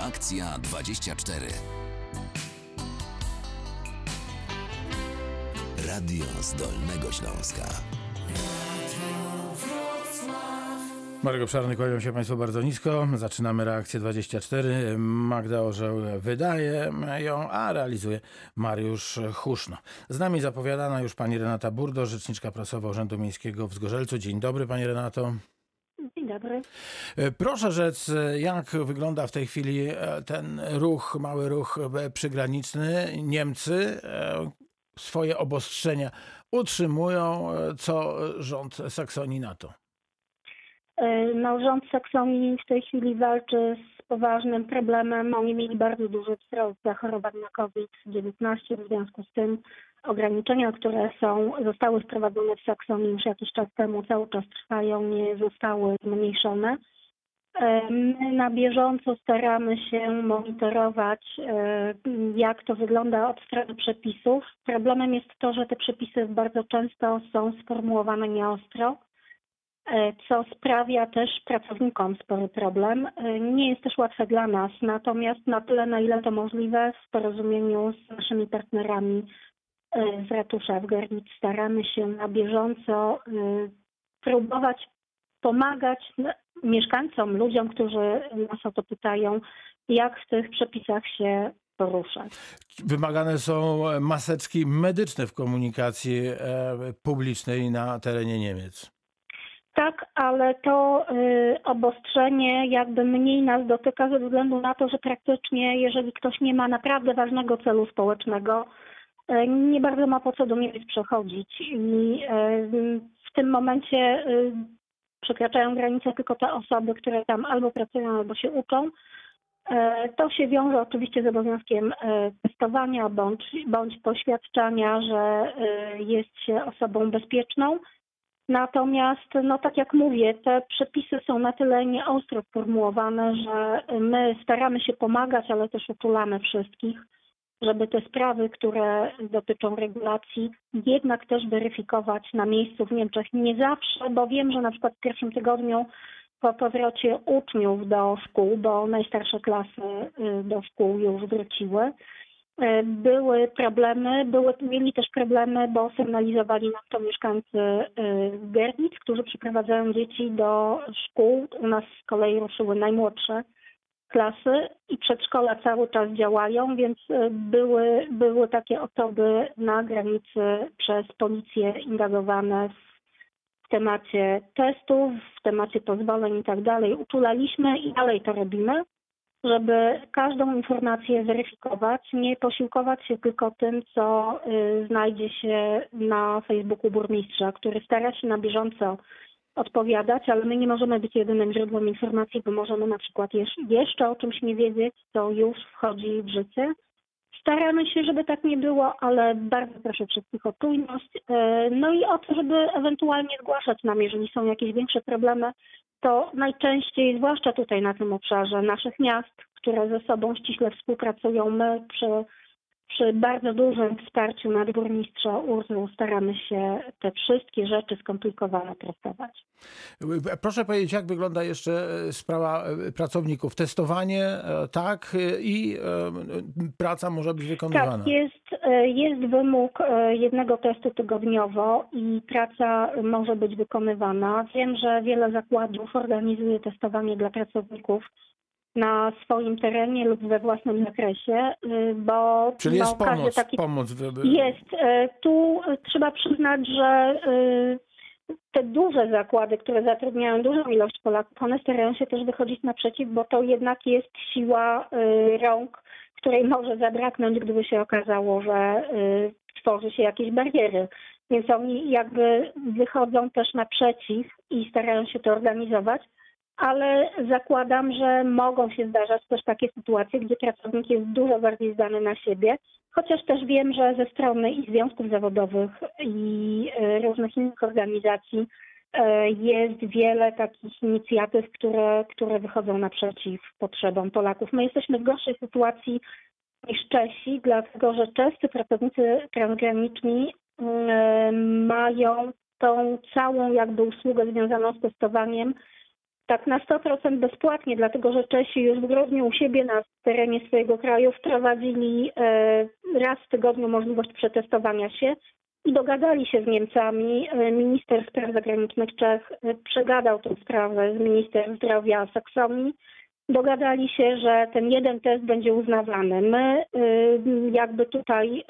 Reakcja 24. Radio z Dolnego Śląska. Marek Obszarny, kłaniam się Państwu bardzo nisko. Zaczynamy reakcję 24. Magda Orzeł wydaje ją, a realizuje Mariusz Huszno. Z nami zapowiadana już pani Renata Burdo, rzeczniczka prasowa Urzędu Miejskiego w Zgorzelcu. Dzień dobry pani Renato. Dobry. Proszę rzec, jak wygląda w tej chwili e, ten ruch, mały ruch e, przygraniczny. Niemcy e, swoje obostrzenia utrzymują. Co rząd Saksonii na to? No, rząd Saksonii w tej chwili walczy z poważnym problemem. Oni mieli bardzo duży wzrost zachorowań na COVID-19. W związku z tym ograniczenia, które są, zostały wprowadzone w Saksonii już jakiś czas temu, cały czas trwają, nie zostały zmniejszone. My na bieżąco staramy się monitorować, jak to wygląda od strony przepisów. Problemem jest to, że te przepisy bardzo często są sformułowane nieostro co sprawia też pracownikom spory problem. Nie jest też łatwe dla nas, natomiast na tyle, na ile to możliwe, w porozumieniu z naszymi partnerami z ratusza w Gorlic staramy się na bieżąco próbować pomagać mieszkańcom, ludziom, którzy nas o to pytają, jak w tych przepisach się poruszać. Wymagane są maseczki medyczne w komunikacji publicznej na terenie Niemiec. Tak, ale to obostrzenie jakby mniej nas dotyka ze względu na to, że praktycznie jeżeli ktoś nie ma naprawdę ważnego celu społecznego, nie bardzo ma po co do Niemiec przechodzić. I y, w tym momencie y, przekraczają granicę tylko te osoby, które tam albo pracują, albo się uczą. To się wiąże oczywiście z obowiązkiem testowania bądź, bądź poświadczania, że jest się osobą bezpieczną. Natomiast, no tak jak mówię, te przepisy są na tyle nieostro sformułowane, że my staramy się pomagać, ale też utulamy wszystkich, żeby te sprawy, które dotyczą regulacji, jednak też weryfikować na miejscu w Niemczech. Nie zawsze, bo wiem, że na przykład w pierwszym tygodniu po powrocie uczniów do szkół, bo najstarsze klasy do szkół już wróciły, były problemy, były, mieli też problemy, bo sygnalizowali nam to mieszkańcy Gernic, którzy przyprowadzają dzieci do szkół. U nas z kolei ruszyły najmłodsze klasy i przedszkola cały czas działają, więc były, były takie osoby na granicy przez policję indagowane w temacie testów, w temacie pozwoleń i tak dalej. Uczulaliśmy i dalej to robimy żeby każdą informację weryfikować, nie posiłkować się tylko tym, co y, znajdzie się na Facebooku burmistrza, który stara się na bieżąco odpowiadać, ale my nie możemy być jedynym źródłem informacji, bo możemy na przykład jeszcze o czymś nie wiedzieć, co już wchodzi w życie. Staramy się, żeby tak nie było, ale bardzo proszę wszystkich o czujność. Y, no i o to, żeby ewentualnie zgłaszać nam, jeżeli są jakieś większe problemy, to najczęściej, zwłaszcza tutaj na tym obszarze naszych miast, które ze sobą ściśle współpracują, my przy, przy bardzo dużym wsparciu nadburmistrza URZU staramy się te wszystkie rzeczy skomplikowane traktować. Proszę powiedzieć, jak wygląda jeszcze sprawa pracowników? Testowanie, tak, i praca może być wykonywana? Tak, jest, jest wymóg jednego testu tygodniowo i praca może być wykonywana. Wiem, że wiele zakładów organizuje testowanie dla pracowników na swoim terenie lub we własnym zakresie, bo Czyli jest pomoc, taki pomoc. jest. Tu trzeba przyznać, że te duże zakłady, które zatrudniają dużą ilość Polaków, one starają się też wychodzić naprzeciw, bo to jednak jest siła rąk, której może zabraknąć, gdyby się okazało, że tworzy się jakieś bariery. Więc oni jakby wychodzą też naprzeciw i starają się to organizować ale zakładam, że mogą się zdarzać też takie sytuacje, gdzie pracownik jest dużo bardziej zdany na siebie, chociaż też wiem, że ze strony i związków zawodowych i różnych innych organizacji jest wiele takich inicjatyw, które, które wychodzą naprzeciw potrzebom Polaków. My jesteśmy w gorszej sytuacji niż Czesi, dlatego że czescy pracownicy transgraniczni mają tą całą jakby usługę związaną z testowaniem tak na 100% bezpłatnie, dlatego że Czesi już w grudniu u siebie na terenie swojego kraju wprowadzili e, raz w tygodniu możliwość przetestowania się i dogadali się z Niemcami. E, Minister spraw zagranicznych Czech e, przegadał tę sprawę z minister zdrowia Saksonii. Dogadali się, że ten jeden test będzie uznawany. My jakby tutaj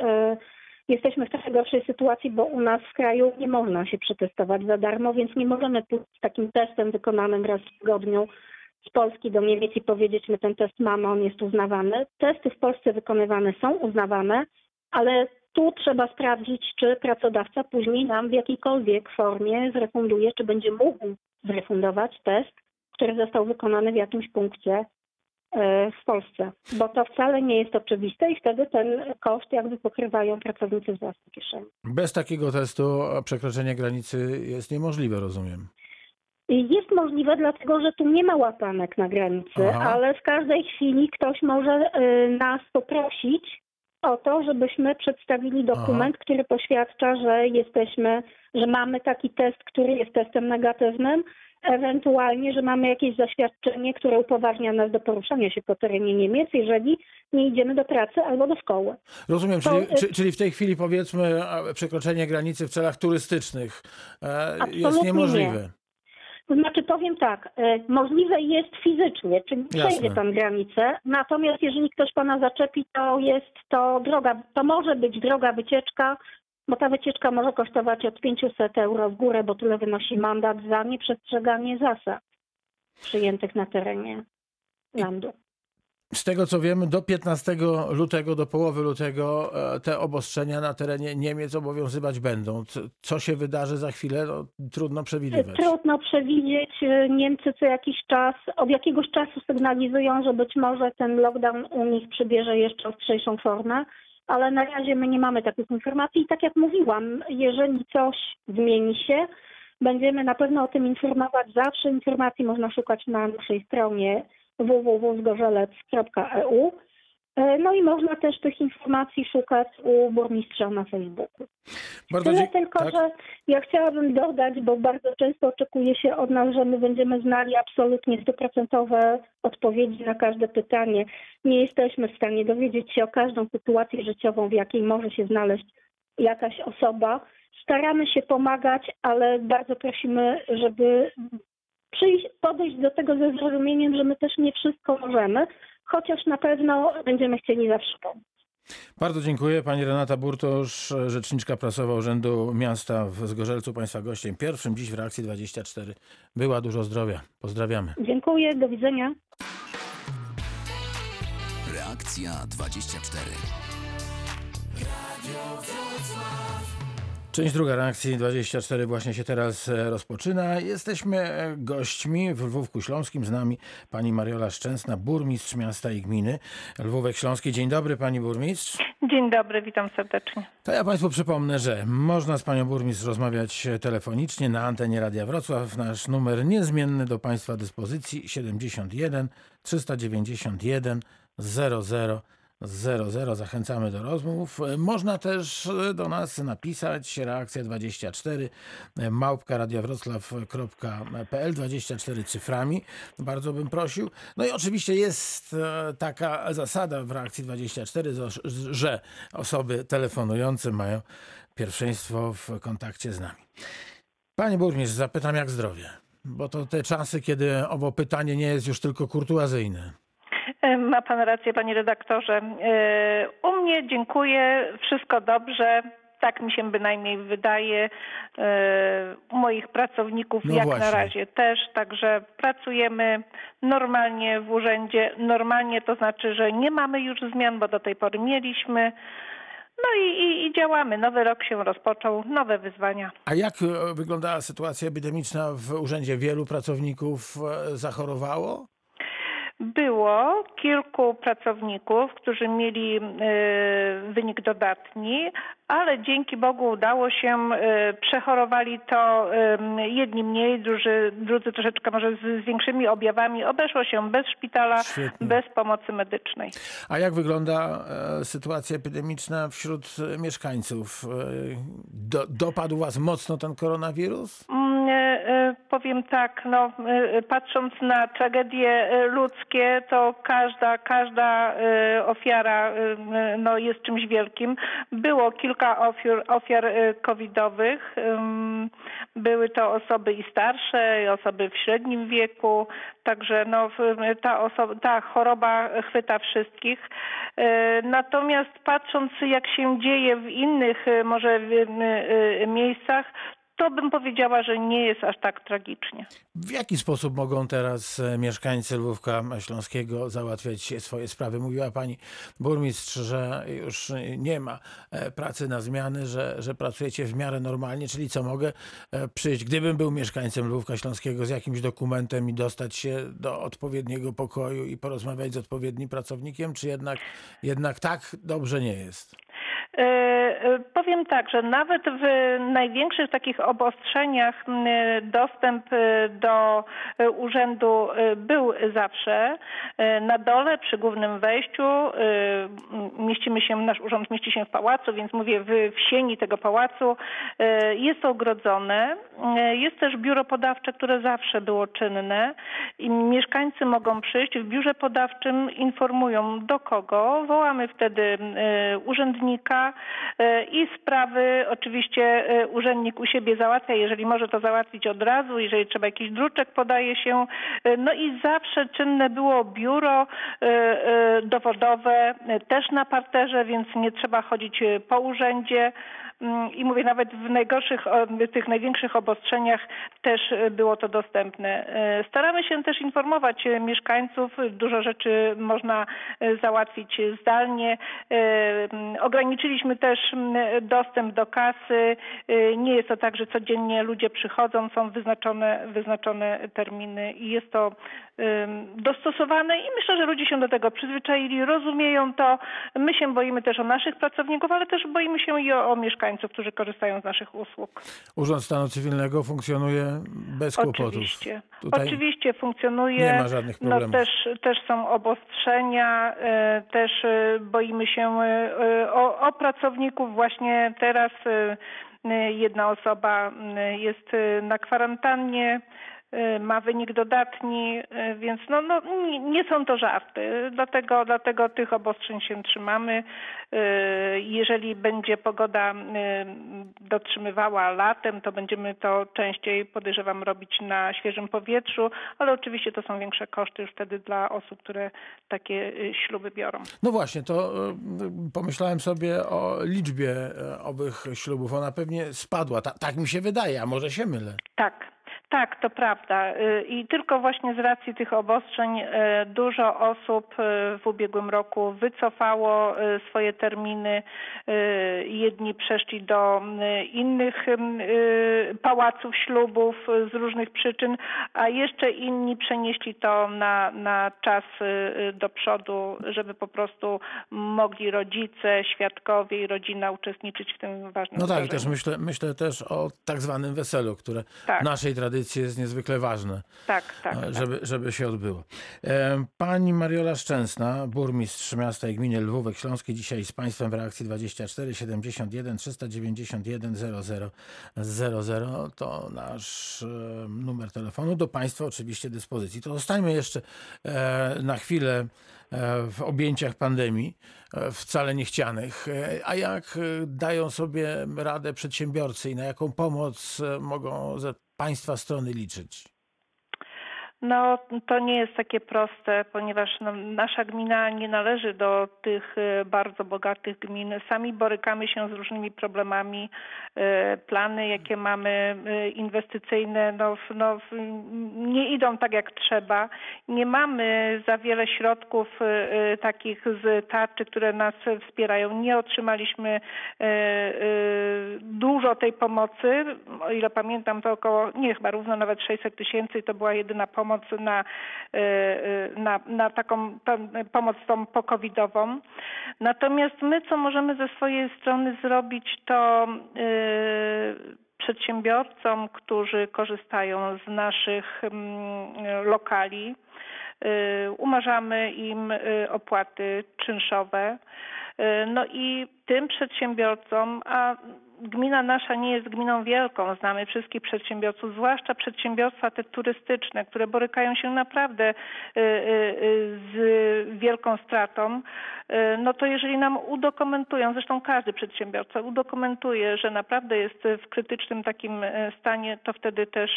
jesteśmy w trochę gorszej sytuacji, bo u nas w kraju nie można się przetestować za darmo, więc nie możemy pójść z takim testem wykonanym raz w tygodniu z Polski do Niemiec i powiedzieć, my ten test mamy, on jest uznawany. Testy w Polsce wykonywane są uznawane, ale tu trzeba sprawdzić, czy pracodawca później nam w jakiejkolwiek formie zrefunduje, czy będzie mógł zrefundować test, który został wykonany w jakimś punkcie w Polsce, bo to wcale nie jest oczywiste i wtedy ten koszt jakby pokrywają pracownicy z własnej kieszeni. Bez takiego testu przekroczenie granicy jest niemożliwe, rozumiem. Jest możliwe, dlatego że tu nie ma łapanek na granicy, Aha. ale w każdej chwili ktoś może y, nas poprosić o to, żebyśmy przedstawili dokument, który poświadcza, że jesteśmy, że mamy taki test, który jest testem negatywnym, ewentualnie, że mamy jakieś zaświadczenie, które upoważnia nas do poruszania się po terenie Niemiec, jeżeli nie idziemy do pracy albo do szkoły. Rozumiem, To, czyli, y- czy, czyli w tej chwili powiedzmy przekroczenie granicy w celach turystycznych e, jest niemożliwe. To znaczy powiem tak, e, możliwe jest fizycznie, czyli przejdzie pan granicę, natomiast jeżeli ktoś pana zaczepi, to jest to droga, to może być droga wycieczka, bo ta wycieczka może kosztować od 500 euro w górę, bo tyle wynosi mandat za nieprzestrzeganie zasad przyjętych na terenie landu. Z tego co wiemy, do 15 lutego, do połowy lutego e, te obostrzenia na terenie Niemiec obowiązywać będą. Co, co się wydarzy za chwilę, no, trudno przewidywać. Trudno przewidzieć. Niemcy co jakiś czas, od jakiegoś czasu sygnalizują, że być może ten lockdown u nich przybierze jeszcze ostrzejszą formę, ale na razie my nie mamy takich informacji. I tak jak mówiłam, jeżeli coś zmieni się, będziemy na pewno o tym informować. Zawsze informacji można szukać na naszej stronie www.zgorzelec.eu. E, No i można też tych informacji szukać u burmistrza na Facebooku. Bardzo Tyle tylko, tak? że ja chciałabym dodać, bo bardzo często oczekuje się od nas, że my będziemy znali absolutnie stuprocentowe odpowiedzi na każde pytanie. Nie jesteśmy w stanie dowiedzieć się o każdą sytuację życiową, w jakiej może się znaleźć jakaś osoba. Staramy się pomagać, ale bardzo prosimy, żeby przyjść, podejść do tego ze zrozumieniem, że my też nie wszystko możemy, chociaż na pewno będziemy chcieli zawsze pomóc. Bardzo dziękuję. Pani Renata Burtosz, rzeczniczka prasowa Urzędu Miasta w Zgorzelcu, Państwa gościem pierwszym dziś w reakcji 24. Była dużo zdrowia. Pozdrawiamy. Dziękuję, do widzenia. Reakcja 24. Część druga reakcji 24 właśnie się teraz e, rozpoczyna. Jesteśmy e, gośćmi w Lwówku Śląskim. Z nami pani Mariola Szczęsna, burmistrz miasta i gminy Lwówek Śląski. Dzień dobry pani burmistrz. Dzień dobry, witam serdecznie. To ja Państwu przypomnę, że można z Panią Burmistrz rozmawiać telefonicznie na antenie Radia Wrocław. Nasz numer niezmienny do Państwa dyspozycji 71 391 00 00. Zachęcamy do rozmów. Można też do nas napisać reakcja 24 małpka radiowroclaw.pl 24 cyframi. Bardzo bym prosił. No i oczywiście jest e, taka zasada w reakcji 24, zo- że osoby telefonujące mają pierwszeństwo w kontakcie z nami. Panie burmistrz, zapytam jak zdrowie, bo to te czasy, kiedy owo pytanie nie jest już tylko kurtuazyjne. Ma pan rację, panie redaktorze. E, U mnie dziękuję, wszystko dobrze. Tak mi się bynajmniej wydaje. E, U moich pracowników No jak właśnie. na razie też. Także pracujemy normalnie w urzędzie. Normalnie to znaczy, że nie mamy już zmian, bo do tej pory mieliśmy. No i, i, i działamy. Nowy rok się rozpoczął, nowe wyzwania. A jak e, wyglądała sytuacja epidemiczna w urzędzie? Wielu pracowników zachorowało? Było kilku pracowników, którzy mieli e, wynik dodatni, ale dzięki Bogu udało się, e, przechorowali to jedni mniej, drudzy, drudzy troszeczkę może z, z większymi objawami. Obeszło się bez szpitala, Świetnie. bez pomocy medycznej. A jak wygląda e, sytuacja epidemiczna wśród mieszkańców? E, Do, dopadł Was mocno ten koronawirus? Mm, e, powiem tak, no, patrząc na tragedie ludzkie, to każda, każda ofiara no, jest czymś wielkim. Było kilka ofiar, ofiar e, covidowych. Były to osoby i starsze, i osoby w średnim wieku, także no, ta, osoba, ta choroba chwyta wszystkich. E, Natomiast patrząc jak się dzieje w innych e, może w, miejscach, to bym powiedziała, że nie jest aż tak tragicznie. W jaki sposób mogą teraz e, mieszkańcy Lwówka Śląskiego załatwiać swoje sprawy? Mówiła pani burmistrz, że już nie ma e, pracy na zmiany, że, że pracujecie w miarę normalnie, czyli co mogę e, przyjść, gdybym był mieszkańcem Lwówka Śląskiego z jakimś dokumentem i dostać się do odpowiedniego pokoju i porozmawiać z odpowiednim pracownikiem, czy jednak, jednak tak dobrze nie jest? E, e, Powiem tak, że nawet w największych takich obostrzeniach dostęp e, do urzędu był zawsze. Na dole przy głównym wejściu mieścimy się, nasz urząd mieści się w pałacu, więc mówię w, w sieni tego pałacu. Jest ogrodzone. Jest też biuro podawcze, które zawsze było czynne i mieszkańcy mogą przyjść. W biurze podawczym informują do kogo. Wołamy wtedy urzędnika e, i sprawy oczywiście e, urzędnik u siebie załatwia, jeżeli może to załatwić od razu, jeżeli trzeba jakiś druczek podaje się. E, No i zawsze czynne było biuro dowodowe też na parterze, więc nie trzeba chodzić po urzędzie. Mm, I mówię, nawet w najgorszych, tych największych obostrzeniach też e, było to dostępne. E, Staramy się też informować e, mieszkańców. Dużo rzeczy można załatwić zdalnie. Ograniczyliśmy też dostęp do kasy. Nie jest to tak, że codziennie ludzie przychodzą, są wyznaczone, wyznaczone terminy i jest to dostosowane i myślę, że ludzie się do tego przyzwyczaili, rozumieją to. My się boimy też o naszych pracowników, ale też boimy się i o, o mieszkańców, którzy korzystają z naszych usług. Urząd Stanu Cywilnego funkcjonuje bez kłopotów. Oczywiście. Tutaj Oczywiście funkcjonuje. nie ma żadnych No problemów. też, też są obostrzenia, e, też e, boimy się e, o, o pracowników. Właśnie teraz jedna osoba jest na kwarantannie. E, Ma wynik dodatni, e, więc no, no, nie, są to żarty. Dlatego, dlatego tych obostrzeń się trzymamy. E, Jeżeli będzie pogoda dotrzymywała latem, to będziemy to częściej, podejrzewam, robić na świeżym powietrzu, ale oczywiście to są większe koszty już wtedy dla osób, które takie śluby biorą. No właśnie, to pomyślałem sobie o liczbie owych ślubów. Ona pewnie spadła. Ta, tak mi się wydaje, a może się mylę. Tak. Tak, to prawda. Y, I tylko właśnie z racji tych obostrzeń y, dużo osób y, w ubiegłym roku wycofało swoje terminy. Jedni przeszli do innych pałaców ślubów z różnych przyczyn, a jeszcze inni przenieśli to na, na czas do przodu, żeby po prostu mogli rodzice, świadkowie i rodzina uczestniczyć w tym ważnym No tak, i też myślę, myślę też o tak zwanym weselu, które Tak. w naszej tradycji jest niezwykle ważne, Tak, tak. e, tak. żeby, żeby się odbyło. E, Pani Mariola Szczęsna, burmistrz miasta i gminy Lwówek Śląskiej, dzisiaj z Państwem w reakcji 24 71 391 00 00. To nasz e, numer telefonu. Do Państwa oczywiście dyspozycji. To zostańmy jeszcze na chwilę w objęciach pandemii, wcale niechcianych. A jak dają sobie radę przedsiębiorcy i na jaką pomoc mogą Państwa strony liczyć? No, to nie jest takie proste, ponieważ no, nasza gmina nie należy do tych e, bardzo bogatych gmin. Sami borykamy się z różnymi problemami. E, Plany, jakie mamy e, inwestycyjne, no, no, nie idą tak jak trzeba. Nie mamy za wiele środków takich z tarczy, które nas wspierają. Nie otrzymaliśmy dużo tej pomocy. O ile pamiętam, to około, nie chyba równo nawet 600 tysięcy to była jedyna pomoc na, e, e, na, na taką pomoc tą pokowidową. Natomiast my, co możemy ze swojej strony zrobić, to e, przedsiębiorcom, którzy korzystają z naszych mm, lokali, y, umarzamy im y, opłaty czynszowe. Y, No i tym przedsiębiorcom, a gmina nasza nie jest gminą wielką, znamy wszystkich przedsiębiorców, zwłaszcza przedsiębiorstwa te turystyczne, które borykają się naprawdę y, y, y, z wielką stratą, no to jeżeli nam udokumentują, zresztą każdy przedsiębiorca udokumentuje, że naprawdę jest w krytycznym takim stanie, to wtedy też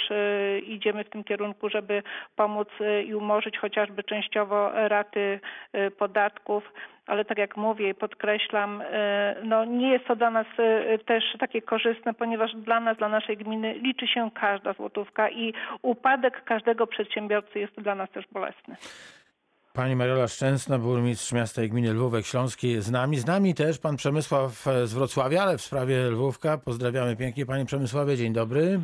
idziemy w tym kierunku, żeby pomóc i umorzyć chociażby częściowo raty podatków. Ale tak jak mówię i podkreślam, e, no nie jest to dla nas e, też takie korzystne, ponieważ dla nas, dla naszej gminy liczy się każda złotówka i upadek każdego przedsiębiorcy jest dla nas też bolesny. Pani Mariola Szczęsna, burmistrz miasta i gminy Lwówek Śląski jest z nami. Z nami też pan Przemysław e, z Wrocławia, ale w sprawie Lwówka. Pozdrawiamy pięknie. Panie Przemysławie, dzień dobry.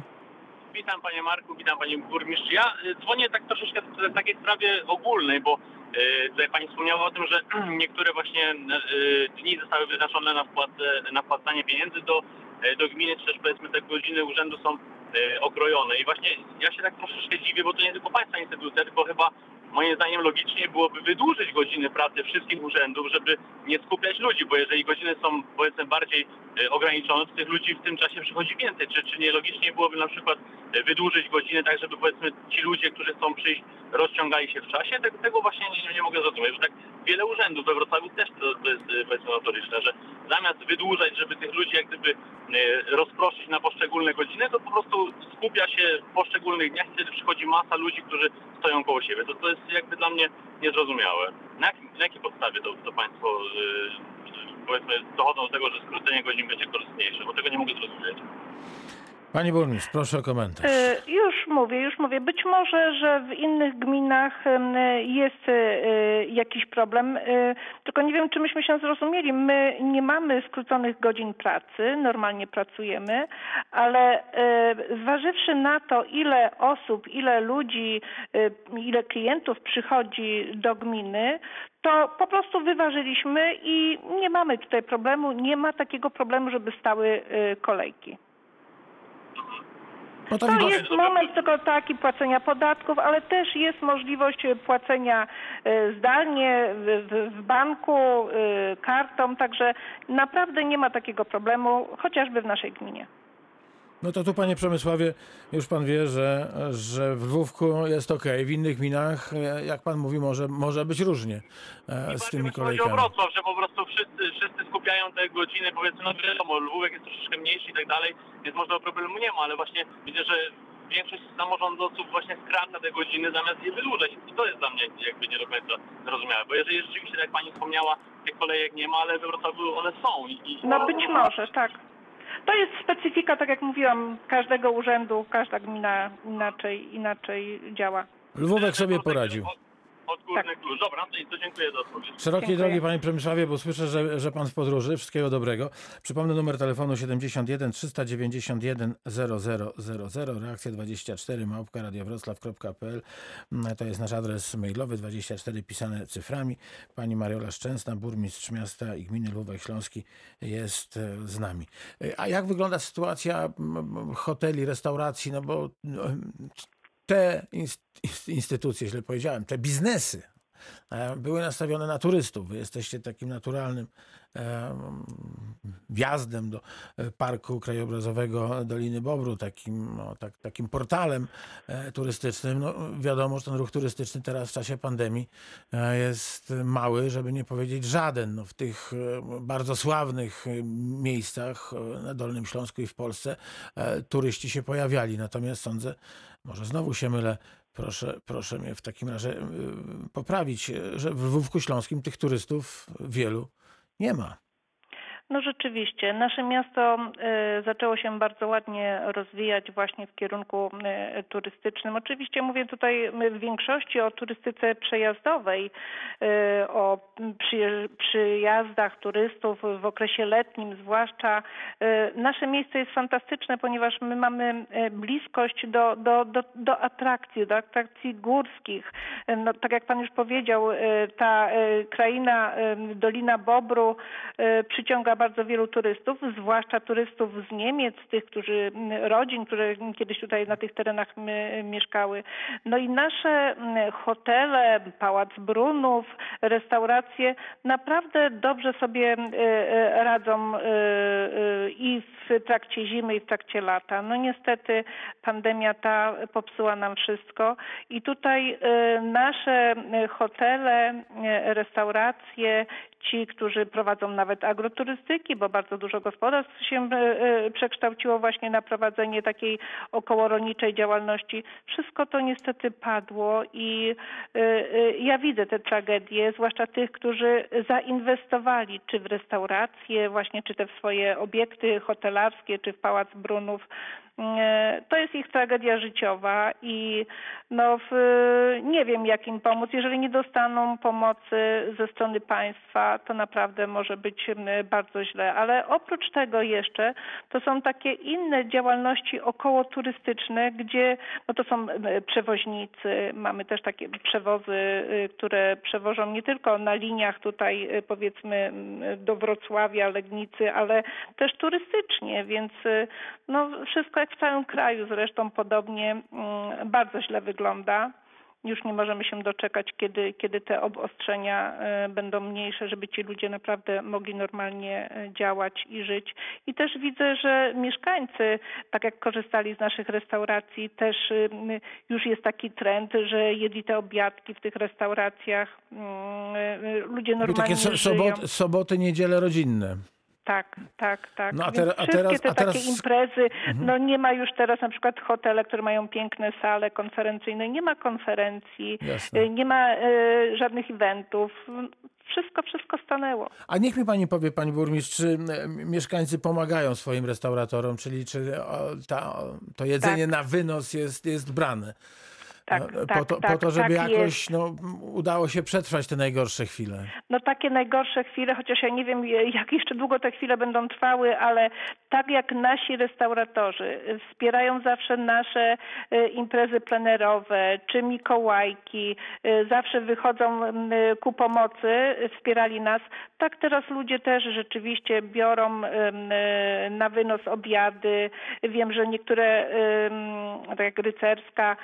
Witam panie Marku, witam panie burmistrz. Ja y, dzwonię tak troszeczkę w takiej sprawie ogólnej, bo y, tutaj pani wspomniała o tym, że niektóre właśnie y, dni zostały wyznaczone na, wpłatę, na wpłacanie pieniędzy do, do gminy, czy też powiedzmy te godziny urzędu są okrojone. I właśnie ja się tak troszeczkę dziwię, bo to nie tylko państwa instytucja, tylko chyba moim zdaniem logicznie byłoby wydłużyć godziny pracy wszystkich urzędów, żeby nie skupiać ludzi, bo jeżeli godziny są powiedzmy bardziej e, ograniczone, to tych ludzi w tym czasie przychodzi więcej. Czy, czy nie logicznie byłoby na przykład e, wydłużyć godziny tak, żeby powiedzmy ci ludzie, którzy chcą przyjść, rozciągali się w czasie? Tego, tego właśnie nie, nie mogę zrozumieć, że tak wiele urzędów we Wrocławiu też to, to jest e, powiedzmy notoryczne, że zamiast wydłużać, żeby tych ludzi jak gdyby rozproszyć na poszczególne godziny, to po prostu skupia się w poszczególnych dniach, wtedy przychodzi masa ludzi, którzy stoją koło siebie. To, to jest jakby dla mnie niezrozumiałe. Na, jakim, na jakiej podstawie to, to Państwo e, powiedzmy dochodzą do tego, że skrócenie godzin będzie korzystniejsze, bo tego nie mogę zrozumieć. Pani burmistrz, proszę o komentarz. Y, Już mówię, już mówię. Być może, że w innych gminach jest y, jakiś problem, y, tylko nie wiem, czy myśmy się zrozumieli. My nie mamy skróconych godzin pracy, normalnie pracujemy, ale zważywszy na to, ile osób, ile ludzi, ile klientów przychodzi do gminy, to po prostu wyważyliśmy i nie mamy tutaj problemu, nie ma takiego problemu, żeby stały kolejki. No to jest moment tylko taki płacenia podatków, ale też jest możliwość płacenia e, zdalnie w, w, w banku, e, kartą, także naprawdę nie ma takiego problemu, chociażby w naszej gminie. No to tu panie Przemysławie, już pan wie, że, że w Lwówku jest ok. W innych gminach, e, jak pan mówi, może, może być różnie e, z Właśnie tymi chodzi o kolejkami. Wrocław, że po prostu wszyscy, wszyscy skupiają te godziny, powiedzmy, no wiadomo, Lwówek jest troszeczkę mniejszy i tak dalej, więc może problemu nie ma, ale właśnie widzę, że większość samorządowców właśnie skraca te godziny zamiast je wydłużać. I to jest dla mnie jakby nie do końca zrozumiałe, bo jeżeli rzeczywiście, tak jak pani wspomniała, tych kolejek nie ma, ale we Wrocławiu one są. I, i No być może, tak. To jest specyfika, tak jak mówiłam, każdego urzędu, każda gmina inaczej, inaczej działa. Lwówek sobie poradził. Odgórny Tak. klucz. Dobra, to, to dziękuję za odpowiedź. Szerokiej Dziękuję. drogi panie Przemysławie, bo słyszę, że, że pan w podróży. Wszystkiego dobrego. Przypomnę numer telefonu 71 391 0000, reakcja 24 małpka radiowroclaw.pl. To jest nasz adres mailowy 24 pisane cyframi. Pani Mariola Szczęsna, burmistrz miasta i gminy Lwówek Śląski jest e, z nami. E, A jak wygląda sytuacja hoteli, restauracji? No bo no, te inst- instytucje, źle powiedziałem, te biznesy były nastawione na turystów. Wy jesteście takim naturalnym e, wjazdem do e, Parku Krajobrazowego Doliny Bobru, takim, no, tak, takim portalem e, turystycznym. No, wiadomo, że ten ruch turystyczny teraz w czasie pandemii e, jest mały, żeby nie powiedzieć żaden. No, w tych e, bardzo sławnych e, miejscach e, na Dolnym Śląsku i w Polsce e, turyści się pojawiali. Natomiast sądzę, może znowu się mylę, proszę, proszę mnie w takim razie y, poprawić, że w Lwówku Śląskim tych turystów wielu nie ma. No rzeczywiście, nasze miasto e, zaczęło się bardzo ładnie rozwijać właśnie w kierunku e, turystycznym. Oczywiście mówię tutaj e, w większości o turystyce przejazdowej, o przyjazdach turystów w okresie letnim zwłaszcza. Nasze miejsce jest fantastyczne, ponieważ my mamy bliskość do, do, do, do atrakcji, do atrakcji górskich. No, tak jak pan już powiedział, ta kraina, Dolina Bobru przyciąga bardzo wielu turystów, zwłaszcza turystów z Niemiec, tych, którzy rodzin, które kiedyś tutaj na tych terenach mieszkały. No i nasze hotele, Pałac Brunów, restauracje naprawdę dobrze sobie e, e, radzą e, i w trakcie zimy, i w trakcie lata. No niestety pandemia ta popsuła nam wszystko i tutaj nasze hotele, restauracje, ci, którzy prowadzą nawet agroturystyki, bo bardzo dużo gospodarstw się e, e, przekształciło właśnie na prowadzenie takiej okołorolniczej działalności. Wszystko to niestety padło i e, ja widzę te tragedie, zwłaszcza tych, którzy zainwestowali czy w restauracje, właśnie czy te w swoje obiekty hotelarskie, czy w Pałac Brunów. E, To jest ich tragedia życiowa i no w, nie wiem jak im pomóc. Jeżeli nie dostaną pomocy ze strony państwa, to naprawdę może być bardzo źle. Ale oprócz tego jeszcze to są takie inne działalności okołoturystyczne, gdzie no to są przewoźnicy. Mamy też takie przewozy, y, które przewożą nie tylko na liniach tutaj y, powiedzmy do Wrocławia, Legnicy, ale też turystycznie, więc y, no wszystko w całym kraju zresztą podobnie mm, bardzo źle wygląda. Już nie możemy się doczekać, kiedy, kiedy te obostrzenia e, będą mniejsze, żeby ci ludzie naprawdę mogli normalnie e, działać i żyć. I też widzę, że mieszkańcy, tak jak korzystali z naszych restauracji, też y, już jest taki trend, że jedli te obiadki w tych restauracjach. Mm, y, Ludzie Były normalnie takie so, żyją. soboty, soboty, niedziele rodzinne. Tak, tak, tak. No a a wszystkie teraz- te a teraz- takie imprezy, no nie ma już teraz na przykład hotele, które mają piękne sale konferencyjne, nie ma konferencji, Jasne. y, nie ma y, żadnych eventów. Wszystko, wszystko stanęło. A niech mi pani powie, pani burmistrz, czy mieszkańcy pomagają swoim restauratorom, czyli czy ta, to jedzenie Tak. na wynos jest, jest brane? Tak, E, po, tak, to, tak, po to, żeby tak jakoś jest. no, udało się przetrwać te najgorsze chwile. No takie najgorsze chwile, chociaż ja nie wiem jak jeszcze długo te chwile będą trwały, ale tak jak nasi restauratorzy wspierają zawsze nasze e, imprezy plenerowe czy Mikołajki, e, zawsze wychodzą m, ku pomocy, wspierali nas, tak teraz ludzie też rzeczywiście biorą em, e, na wynos obiady. Wiem, że niektóre, tak jak rycerska,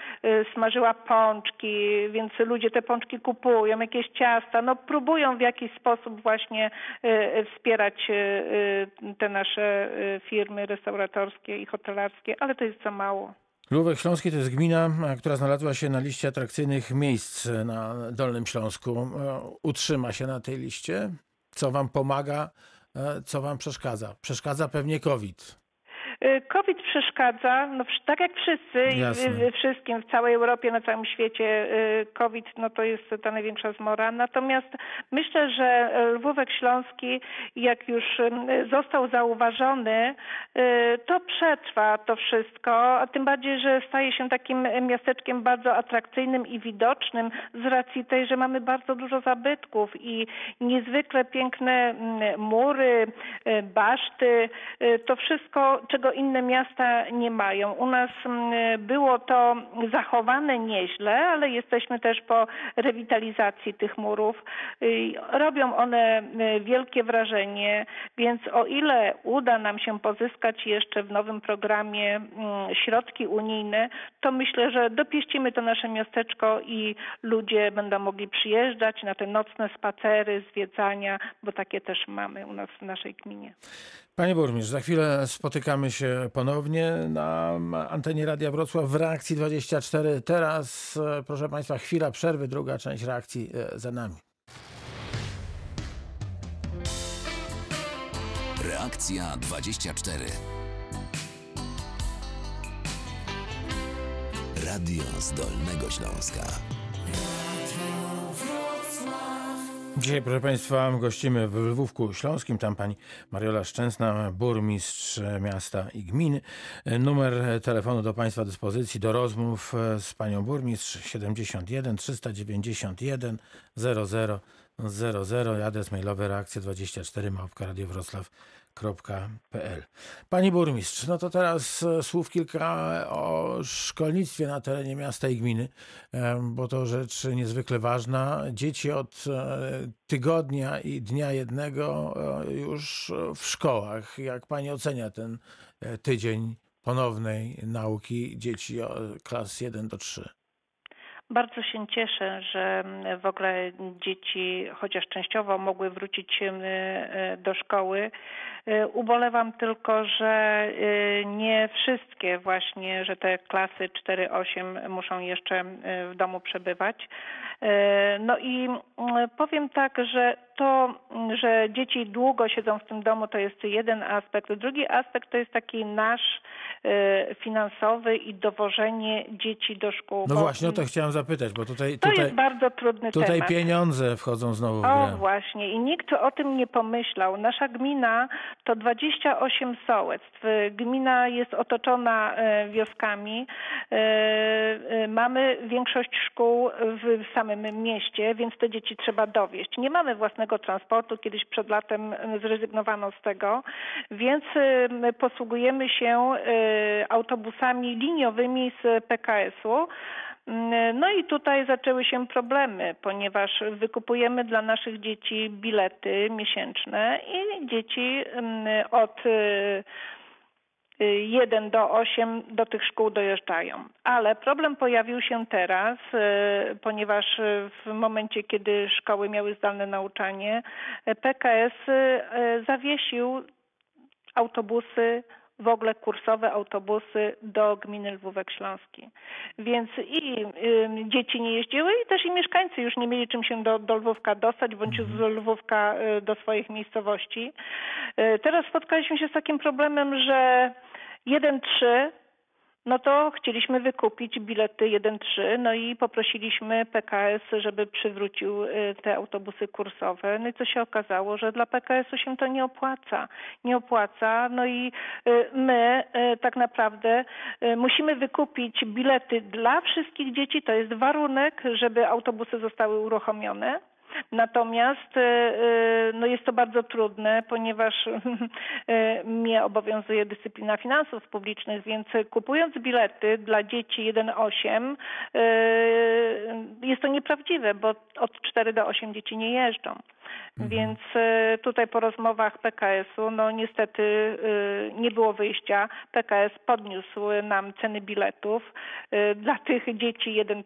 smażyła pączki, więc ludzie te pączki kupują, jakieś ciasta, no próbują w jakiś sposób właśnie wspierać te nasze firmy restauratorskie i hotelarskie, ale to jest za mało. Lubek Śląski to jest gmina, e, która znalazła się na liście atrakcyjnych miejsc na Dolnym Śląsku. E, Utrzyma się na tej liście. Co wam pomaga, e, co wam przeszkadza? Przeszkadza pewnie COVID. COVID przeszkadza, no tak jak wszyscy, i Jasne. w- wszystkim, w całej Europie, na całym świecie y, COVID no to jest ta największa zmora. Natomiast myślę, że Lwówek Śląski, jak już y, został zauważony, y, to przetrwa to wszystko, a tym bardziej, że staje się takim miasteczkiem bardzo atrakcyjnym i widocznym z racji tej, że mamy bardzo dużo zabytków i niezwykle piękne mm, mury, baszty, to wszystko, czego inne miasta nie mają. U nas mm, było to zachowane nieźle, ale jesteśmy też po rewitalizacji tych murów. Y, Robią one y, wielkie wrażenie, więc o ile uda nam się pozyskać jeszcze w nowym programie mm, środki unijne, to myślę, że dopieścimy to nasze miasteczko i ludzie będą mogli przyjeżdżać na te nocne spacery, zwiedzania, bo takie też mamy u nas w naszej gminie. Panie burmistrz, za chwilę spotykamy się ponownie na antenie Radia Wrocław w reakcji 24. Teraz, e, proszę Państwa, chwila przerwy, druga część reakcji e, za nami. Reakcja 24. Radio z Dolnego Śląska. Dzisiaj, proszę Państwa, gościmy w Lwówku Śląskim. Tam pani Mariola Szczęsna, burmistrz miasta i gminy. Numer telefonu do Państwa dyspozycji do rozmów z panią burmistrz 71 391 00 00. Adres mailowy reakcja 24 małpka radiowroclaw www.szkoła.pl. Pani burmistrz, no to teraz e, słów kilka o szkolnictwie na terenie miasta i gminy, bo to rzecz niezwykle ważna. Dzieci od e, tygodnia i dnia jednego e, już w szkołach. Jak pani ocenia ten tydzień ponownej nauki dzieci klas 1 do 3? Bardzo się cieszę, że w ogóle dzieci chociaż częściowo mogły wrócić do szkoły. E, Ubolewam tylko, że e, nie wszystkie właśnie, że te klasy 4-8 muszą jeszcze e, w domu przebywać. No i powiem tak, że to, że dzieci długo siedzą w tym domu, to jest jeden aspekt. Drugi aspekt to jest taki nasz finansowy i dowożenie dzieci do szkół. No właśnie o to chciałem zapytać, bo tutaj, to tutaj, jest bardzo trudny tutaj temat. pieniądze wchodzą znowu w O grę. właśnie i nikt o tym nie pomyślał. Nasza gmina to 28 sołectw. Gmina jest otoczona e, wioskami. E, e, Mamy większość szkół w samym mieście, więc te dzieci trzeba dowieść. Nie mamy własnego transportu. Kiedyś przed latem zrezygnowano z tego, więc posługujemy się autobusami liniowymi z PKS-u. Mm, No i tutaj zaczęły się problemy, ponieważ wykupujemy dla naszych dzieci bilety miesięczne i dzieci mm, od y, 1 do 8 do tych szkół dojeżdżają. Ale problem pojawił się teraz, y, ponieważ y, w momencie, kiedy szkoły miały zdalne nauczanie, y, PKS y, zawiesił autobusy, w ogóle kursowe autobusy do gminy Lwówek Śląski. Więc i y, dzieci nie jeździły i też i mieszkańcy już nie mieli czym się do, do Lwówka dostać, bądź z Lwówka y, do swoich miejscowości. Y, teraz spotkaliśmy się z takim problemem, że 1-3 no to chcieliśmy wykupić bilety 1-3, no i poprosiliśmy PKS, żeby przywrócił y, te autobusy kursowe. No i co się okazało, że dla PKS-u się to nie opłaca. Nie opłaca, no i y, my y, tak naprawdę musimy wykupić bilety dla wszystkich dzieci. To jest warunek, żeby autobusy zostały uruchomione. Natomiast e, e, no jest to bardzo trudne, ponieważ e, mnie obowiązuje dyscyplina finansów publicznych, więc kupując bilety dla dzieci 1-8 e, jest to nieprawdziwe, bo od 4 do 8 dzieci nie jeżdżą. Więc e, tutaj po rozmowach PKS-u, no niestety e, nie było wyjścia. PKS podniósł nam ceny biletów e, dla tych dzieci 1-3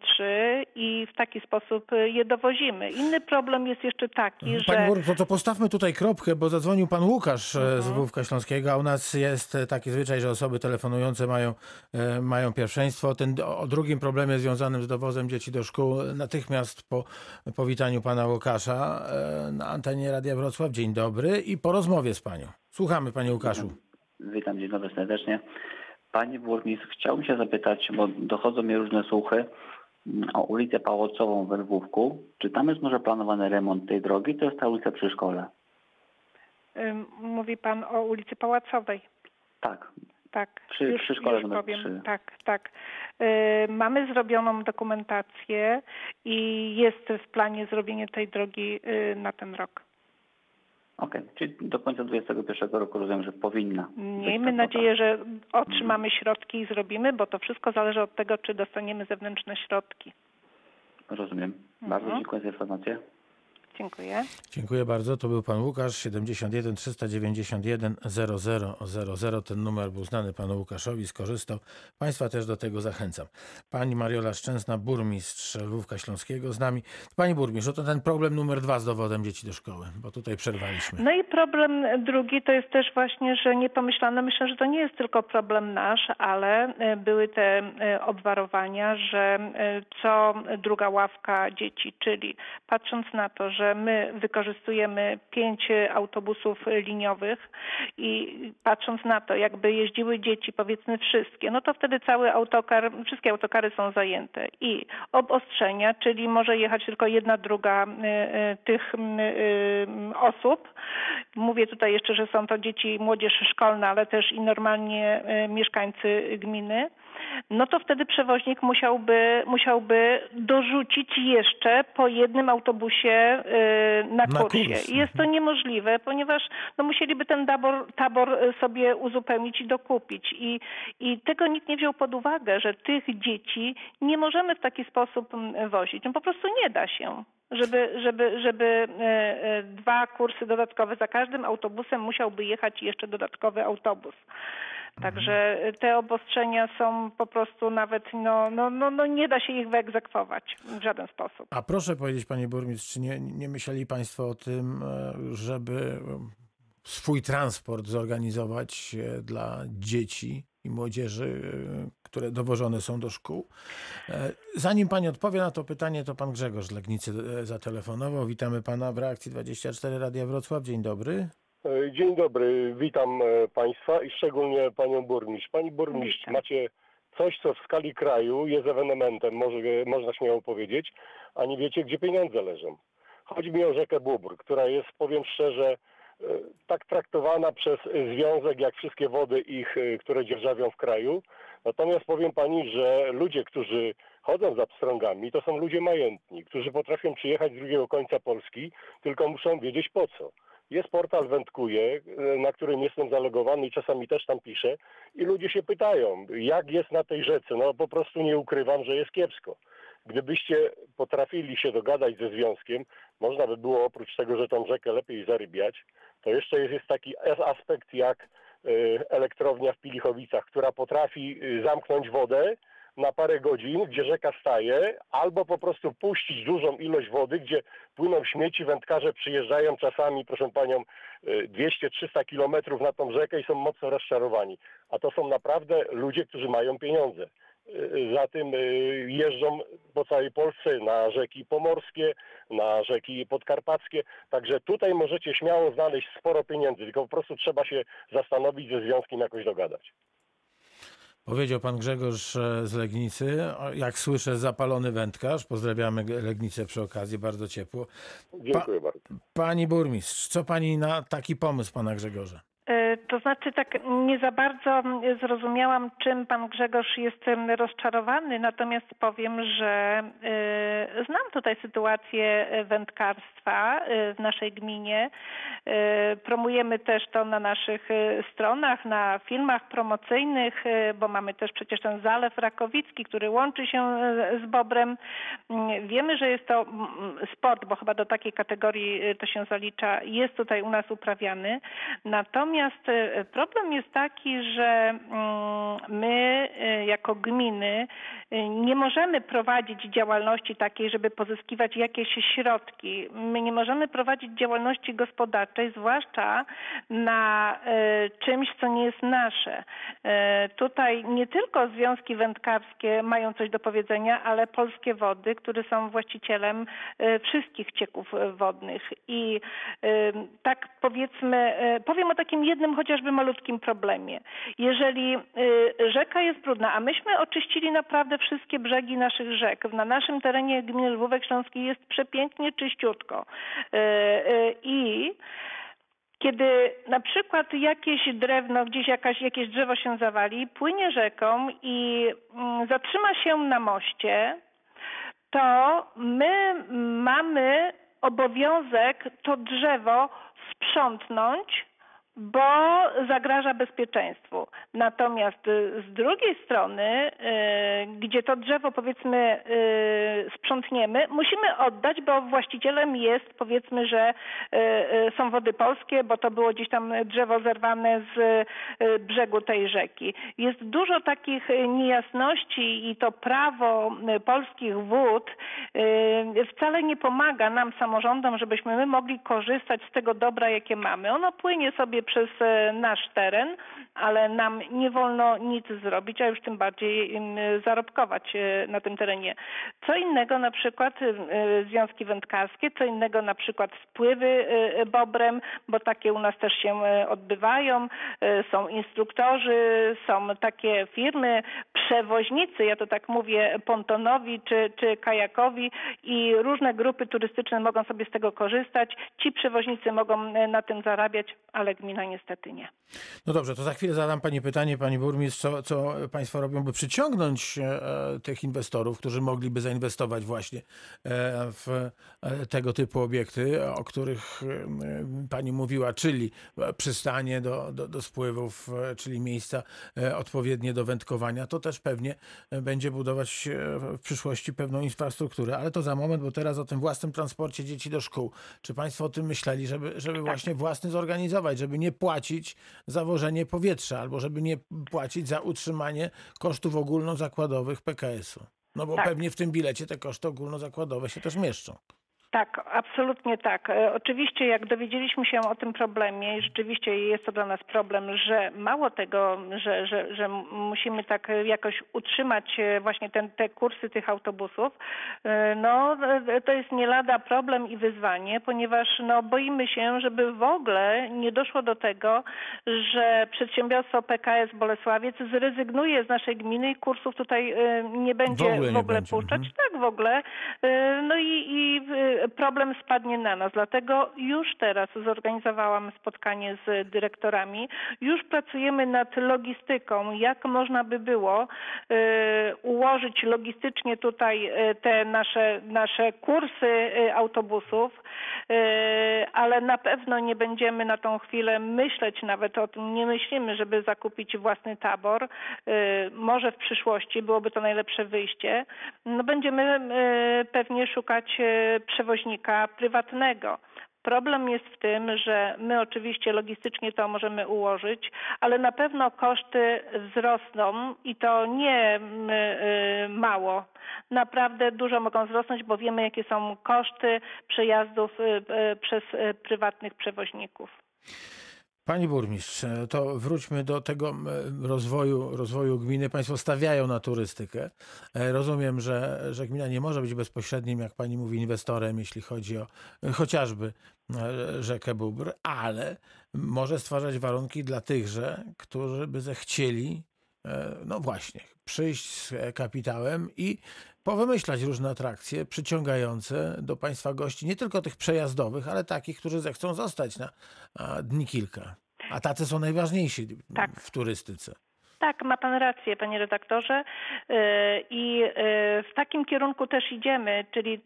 i w taki sposób je dowozimy. Inny problem jest jeszcze taki, Pani że... burmistrz, to, to postawmy tutaj kropkę, bo zadzwonił pan Łukasz Mhm. z Wówka Śląskiego, a u nas jest taki zwyczaj, że osoby telefonujące mają, mają pierwszeństwo. Ten, o, drugim problemie związanym z dowozem dzieci do szkół natychmiast po powitaniu pana Łukasza na antenie Radia Wrocław. Dzień dobry i po rozmowie z panią. Słuchamy panie Łukaszu. Witam, dzień dobry serdecznie. Panie burmistrz, chciałbym się zapytać, bo dochodzą mi różne słuchy mm, o ulicę Pałocową we Lwówku. Czy tam jest może planowany remont tej drogi? To jest ta ulica przy szkole. Mówi pan o ulicy Pałacowej. Tak. Tak, Przy- już, przy szkole już powiem. trzy. Tak, tak. Y, mamy zrobioną dokumentację i jest w planie zrobienie tej drogi y, na ten rok. Okej, czyli do końca 2021 roku rozumiem, że powinna. Miejmy nadzieję, że otrzymamy środki i zrobimy, bo to wszystko zależy od tego, czy dostaniemy zewnętrzne środki. Rozumiem. Bardzo Mhm. dziękuję za informację. Dziękuję. Dziękuję bardzo. To był pan Łukasz, 71 391 0000. Ten numer był znany panu Łukaszowi, skorzystał. Państwa też do tego zachęcam. Pani Mariola Szczęsna, burmistrz Lwówka Śląskiego z nami. Pani burmistrz, oto ten problem numer dwa z dowodem dzieci do szkoły, bo tutaj przerwaliśmy. No i problem drugi to jest też właśnie, że nie pomyślano, myślę, że to nie jest tylko problem nasz, ale e, były te e, obwarowania, że e, co druga ławka dzieci, czyli patrząc na to, że my wykorzystujemy pięć autobusów liniowych i patrząc na to, jakby jeździły dzieci, powiedzmy wszystkie, no to wtedy cały autokar, wszystkie autokary są zajęte i obostrzenia, czyli może jechać tylko jedna druga e, e, tych m, osób. Mówię tutaj jeszcze, że są to dzieci młodzież szkolna, ale też i normalnie mieszkańcy gminy. No to wtedy przewoźnik musiałby, musiałby dorzucić jeszcze po jednym autobusie y, na Na kursie. kurs, jest to niemożliwe, ponieważ no, musieliby ten tabor, tabor y, sobie uzupełnić i dokupić. I, I tego nikt nie wziął pod uwagę, że tych dzieci nie możemy w taki sposób mm, wozić. No po prostu nie da się żeby, żeby, żeby e, dwa kursy dodatkowe za każdym autobusem musiałby jechać jeszcze dodatkowy autobus. Także te obostrzenia są po prostu nawet, no, no, no, no nie da się ich wyegzekwować w żaden sposób. A proszę powiedzieć, panie burmistrz, czy nie, nie myśleli państwo o tym, e, żeby e, swój transport zorganizować e, dla dzieci i młodzieży, które dowożone są do szkół? Zanim pani odpowie na to pytanie, to pan Grzegorz z Legnicy zatelefonował. Witamy pana w reakcji 24 Radia Wrocław. Dzień dobry. E, Dzień dobry, witam e, Państwa i szczególnie Panią Burmistrz. Pani Burmistrz, Witam. macie coś, co w skali kraju jest ewenementem, może, można śmiało powiedzieć, a nie wiecie, gdzie pieniądze leżą. Chodzi mi o rzekę Bóbr, która jest, powiem szczerze, e, tak traktowana przez związek, jak wszystkie wody ich, które dzierżawią w kraju. Natomiast powiem Pani, że ludzie, którzy chodzą za pstrągami, to są ludzie majętni, którzy potrafią przyjechać z drugiego końca Polski, tylko muszą wiedzieć po co. Jest portal Wędkuje, e, na którym jestem zalogowany i czasami też tam piszę i ludzie się pytają, jak jest na tej rzece. No po prostu nie ukrywam, że jest kiepsko. Gdybyście potrafili się dogadać ze związkiem, można by było oprócz tego, że tą rzekę lepiej zarybiać, to jeszcze jest, jest taki as- aspekt jak e, elektrownia w Pilichowicach, która potrafi e, zamknąć wodę na parę godzin, gdzie rzeka staje, albo po prostu puścić dużą ilość wody, gdzie płyną śmieci, wędkarze przyjeżdżają czasami, proszę panią, y, 200-300 kilometrów na tą rzekę i są mocno rozczarowani. A to są naprawdę ludzie, którzy mają pieniądze. Za tym y, jeżdżą po całej Polsce na rzeki pomorskie, na rzeki podkarpackie. Także tutaj możecie śmiało znaleźć sporo pieniędzy, tylko po prostu trzeba się zastanowić ze związkiem jakoś dogadać. Powiedział pan Grzegorz e, z Legnicy. Jak słyszę, zapalony wędkarz. Pozdrawiamy Legnicę przy okazji, bardzo ciepło. Dziękuję bardzo. Pani burmistrz, co pani na taki pomysł pana Grzegorza? E, To znaczy tak nie za bardzo zrozumiałam, czym pan Grzegorz jest rozczarowany, natomiast powiem, że e, znam tutaj sytuację wędkarstwa e, w naszej gminie. Promujemy też to na naszych stronach, na filmach promocyjnych, bo mamy też przecież ten Zalew Rakowicki, który łączy się z Bobrem. Mm, Wiemy, że jest to mm, sport, bo chyba do takiej kategorii to się zalicza, jest tutaj u nas uprawiany. Natomiast e, problem jest taki, że mm, my e, jako gminy e, nie możemy prowadzić działalności takiej, żeby pozyskiwać jakieś środki. My nie możemy prowadzić działalności gospodarczej, zwłaszcza na czymś, co nie jest nasze. Tutaj nie tylko związki wędkarskie mają coś do powiedzenia, ale polskie wody, które są właścicielem wszystkich cieków wodnych. I tak powiedzmy, powiem o takim jednym chociażby malutkim problemie. Jeżeli e, rzeka jest brudna, a myśmy oczyścili naprawdę wszystkie brzegi naszych rzek. Na naszym terenie gminy Lwówek Śląski jest przepięknie czyściutko. E, e, I kiedy na przykład jakieś drewno, gdzieś jakaś, jakieś drzewo się zawali, płynie rzeką i mm, zatrzyma się na moście, to my mamy obowiązek to drzewo sprzątnąć, bo zagraża bezpieczeństwu. Natomiast y, z drugiej strony, y, gdzie to drzewo powiedzmy y, sprzątniemy, musimy oddać, bo właścicielem jest powiedzmy, że są wody polskie, bo to było gdzieś tam drzewo zerwane z brzegu tej rzeki. Jest dużo takich niejasności i to prawo polskich wód wcale nie pomaga nam samorządom, żebyśmy my mogli korzystać z tego dobra, jakie mamy. Ono płynie sobie przez e, nasz teren, ale nam nie wolno nic zrobić, a już tym bardziej zarobkować e, na tym terenie. Co innego na przykład e, związki wędkarskie, co innego na przykład spływy bobrem, bo takie u nas też się odbywają. Są instruktorzy, są takie firmy, przewoźnicy, ja to tak mówię, pontonowi czy, czy kajakowi i różne grupy turystyczne mogą sobie z tego korzystać. Ci przewoźnicy mogą na tym zarabiać, ale no niestety nie. No dobrze, to za chwilę zadam Pani pytanie, Pani Burmistrz, co, co Państwo robią, by przyciągnąć e, tych inwestorów, którzy mogliby zainwestować właśnie e, w e, tego typu obiekty, o których e, Pani mówiła, czyli przystanie do, do, do spływów, e, czyli miejsca e, odpowiednie do wędkowania. To też pewnie będzie budować w przyszłości pewną infrastrukturę, ale to za moment, bo teraz o tym własnym transporcie dzieci do szkół. Czy Państwo o tym myśleli, żeby, żeby właśnie własny zorganizować, żeby nie płacić za wożenie powietrza albo żeby nie płacić za utrzymanie kosztów ogólnozakładowych PKS-u? No bo Tak. pewnie w tym bilecie te koszty ogólnozakładowe się też mieszczą. Tak, absolutnie tak. E, Oczywiście jak dowiedzieliśmy się o tym problemie i rzeczywiście jest to dla nas problem, że mało tego, że, że, że musimy tak jakoś utrzymać e, właśnie ten, te kursy tych autobusów, e, no to jest nie lada problem i wyzwanie, ponieważ no, boimy się, żeby w ogóle nie doszło do tego, że przedsiębiorstwo PKS Bolesławiec zrezygnuje z naszej gminy i kursów tutaj nie będzie ogóle w ogóle puszczać. mhm. Tak w ogóle. No i, i problem spadnie na nas. Dlatego już teraz zorganizowałam spotkanie z dyrektorami. Już pracujemy nad logistyką, jak można by było e, ułożyć logistycznie tutaj e, te nasze, nasze kursy e, autobusów, ale na pewno nie będziemy na tą chwilę myśleć nawet o tym, nie myślimy, żeby zakupić własny tabor. Może w przyszłości byłoby to najlepsze wyjście. No będziemy pewnie szukać e, przewoźnika prywatnego. Problem jest w tym, że my oczywiście logistycznie to możemy ułożyć, ale na pewno koszty wzrosną i to nie mm, y, mało. Naprawdę dużo mogą wzrosnąć, bo wiemy jakie są koszty przejazdów y, y, przez prywatnych przewoźników. Pani burmistrz, e, to wróćmy do tego rozwoju, rozwoju gminy. Państwo stawiają na turystykę. E, Rozumiem, że, że gmina nie może być bezpośrednim, jak pani mówi, inwestorem, jeśli chodzi o e, chociażby rzekę Bóbr, ale może stwarzać warunki dla tychże, którzy by zechcieli, no właśnie, przyjść z e, kapitałem i powymyślać różne atrakcje przyciągające do państwa gości, nie tylko tych przejazdowych, ale takich, którzy zechcą zostać na dni kilka. A tacy są najważniejsi Tak. w turystyce. Tak, ma pan rację, panie redaktorze. Yy, I yy, w takim kierunku też idziemy, czyli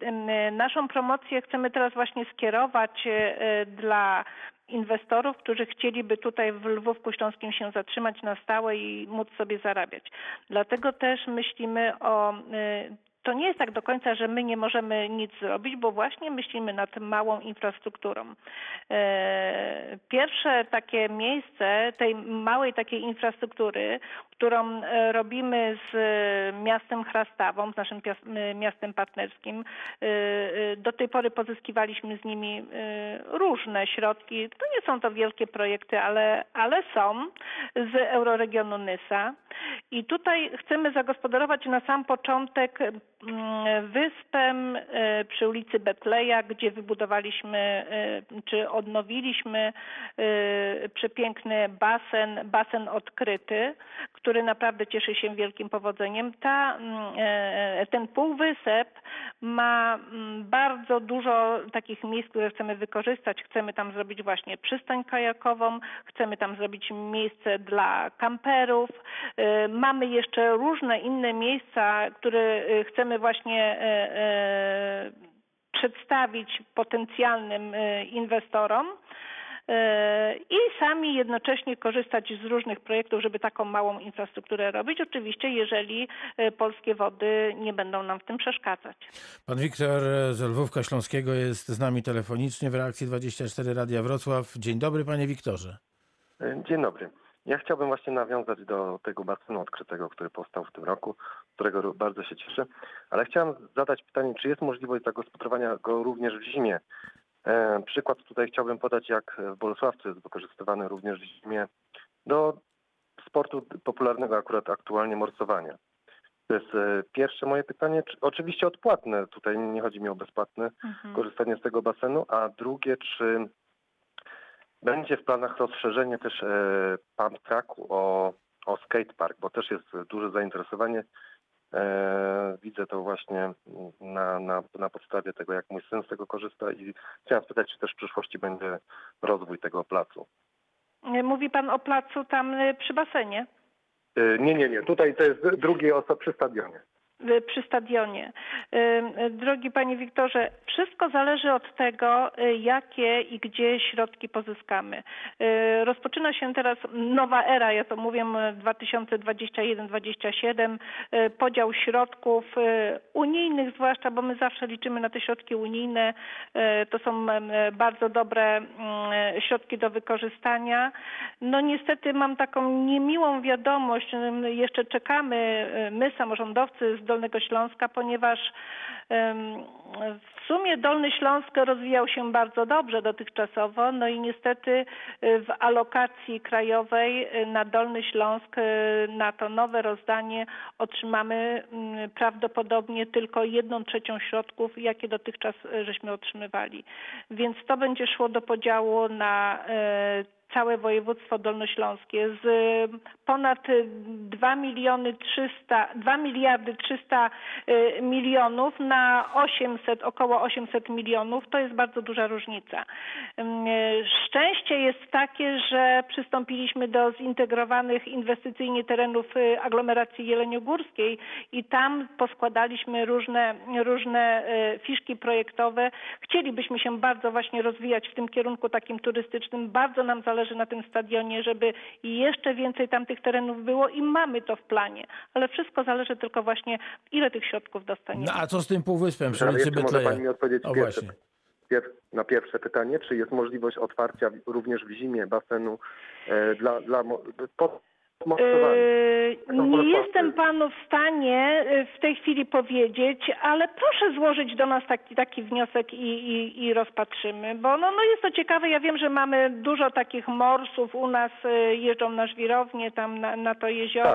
naszą promocję chcemy teraz właśnie skierować dla inwestorów, którzy chcieliby tutaj w Lwówku Śląskim się zatrzymać na stałe i móc sobie zarabiać. Dlatego też myślimy o yy, to nie jest tak do końca, że my nie możemy nic zrobić, bo właśnie myślimy nad małą infrastrukturą. E, Pierwsze takie miejsce tej małej takiej infrastruktury, którą e, robimy z e, miastem Chrastawą, z naszym miastem partnerskim, e, do tej pory pozyskiwaliśmy z nimi różne środki. To nie są to wielkie projekty, ale, ale są z euroregionu Nysa. I tutaj chcemy zagospodarować na sam początek wyspę przy ulicy Betleja, gdzie wybudowaliśmy czy odnowiliśmy przepiękny basen, basen odkryty, który naprawdę cieszy się wielkim powodzeniem. Ta, mm, e, ten półwysep ma mm, bardzo dużo takich miejsc, które chcemy wykorzystać. Chcemy tam zrobić właśnie przystań kajakową, chcemy tam zrobić miejsce dla kamperów. E, Mamy jeszcze różne inne miejsca, które e, chcemy właśnie e, e, przedstawić potencjalnym e, inwestorom e, i sami jednocześnie korzystać z różnych projektów, żeby taką małą infrastrukturę robić. Oczywiście, jeżeli e, polskie wody nie będą nam w tym przeszkadzać. Pan Wiktor z Lwówka Śląskiego jest z nami telefonicznie w reakcji 24 Radia Wrocław. Dzień dobry, panie Wiktorze. Dzień dobry. Ja chciałbym właśnie nawiązać do tego basenu odkrytego, który powstał w tym roku, z którego bardzo się cieszę, ale chciałem zadać pytanie, czy jest możliwość zagospodarowania go również w zimie? E, przykład tutaj chciałbym podać, jak w Bolesławcu jest wykorzystywany również w zimie do sportu popularnego akurat aktualnie morsowania. To jest e, pierwsze moje pytanie, czy, oczywiście odpłatne, tutaj nie chodzi mi o bezpłatne korzystanie z tego basenu, a drugie, czy będzie w planach rozszerzenie też e, pump tracku o, o skatepark, bo też jest duże zainteresowanie. E, widzę to właśnie na, na, na podstawie tego, jak mój syn z tego korzysta i chciałem spytać, czy też w przyszłości będzie rozwój tego placu. Y, Mówi pan o placu tam y, przy basenie? Nie, nie, nie. Tutaj to jest drugie osoba przy stadionie. Y, przy stadionie. Y, Drogi Panie Wiktorze, wszystko zależy od tego, y, jakie i gdzie środki pozyskamy. Rozpoczyna się teraz nowa era, ja to mówię y, 2021-2027, y, podział środków unijnych zwłaszcza, bo my zawsze liczymy na te środki unijne. To są bardzo dobre środki do wykorzystania. No niestety mam taką niemiłą wiadomość, jeszcze czekamy my samorządowcy z Dolnego Śląska, ponieważ w sumie Dolny Śląsk rozwijał się bardzo dobrze dotychczasowo, no i niestety y, w alokacji krajowej y, na Dolny Śląsk y, na to nowe rozdanie otrzymamy mm, prawdopodobnie tylko jedną trzecią środków, jakie dotychczas żeśmy otrzymywali. Więc to będzie szło do podziału na całe województwo dolnośląskie z y, ponad y, 2 miliony 300, 2 miliardy 300 y, milionów na 800, około 800 milionów, to jest bardzo duża różnica. Y, Szczęście jest takie, że przystąpiliśmy do zintegrowanych inwestycyjnie terenów y, aglomeracji jeleniogórskiej i tam poskładaliśmy różne, różne y, fiszki projektowe. Chcielibyśmy się bardzo właśnie rozwijać w tym kierunku takim turystycznym. Bardzo nam zależy na tym stadionie, żeby jeszcze więcej tamtych terenów było i mamy to w planie. Ale wszystko zależy tylko właśnie, ile tych środków dostaniemy. No a co z tym półwyspem ulicy jeszcze może? Pani mi odpowiedzieć O pierwsze, pier, na pierwsze pytanie, czy jest możliwość otwarcia również w zimie basenu e, dla, dla? Yy, nie jestem panu w stanie yy, w tej chwili powiedzieć, ale proszę złożyć do nas taki, taki wniosek i, i, i rozpatrzymy, bo no, no jest to ciekawe. Ja wiem, że mamy dużo takich morsów u nas, yy, jeżdżą na żwirownię tam na, na to jezioro.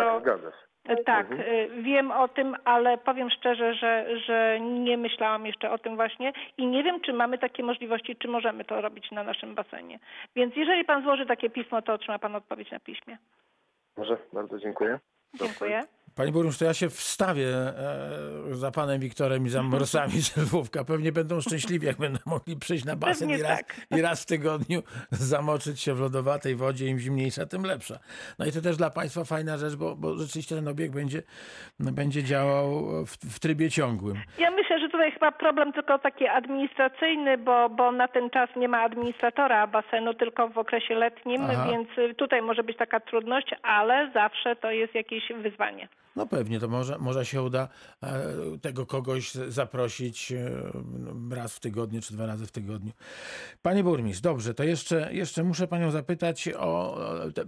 Tak, Tak, Mhm. wiem o tym, ale powiem szczerze, że, że nie myślałam jeszcze o tym właśnie i nie wiem, czy mamy takie możliwości, czy możemy to robić na naszym basenie. Więc jeżeli pan złoży takie pismo, to otrzyma pan odpowiedź na piśmie. Może, bardzo dziękuję. Dziękuję. Panie burmistrzu, to ja się wstawię e, za panem Wiktorem i za morsami z Lwówka. Pewnie będą szczęśliwi, jak będą mogli przyjść na basen Pewnie i raz, tak. i raz w tygodniu zamoczyć się w lodowatej wodzie. Im zimniejsza, tym lepsza. No i to też dla państwa fajna rzecz, bo, bo rzeczywiście ten obiekt będzie, będzie działał w, w trybie ciągłym. Ja myślę, że tutaj chyba problem tylko taki administracyjny, bo, bo na ten czas nie ma administratora basenu, tylko w okresie letnim, Aha. więc tutaj może być taka trudność, ale zawsze to jest jakieś wyzwanie. No pewnie, to może, może się uda e, tego kogoś zaprosić e, raz w tygodniu, czy dwa razy w tygodniu. Panie burmistrz, dobrze, to jeszcze, jeszcze muszę panią zapytać o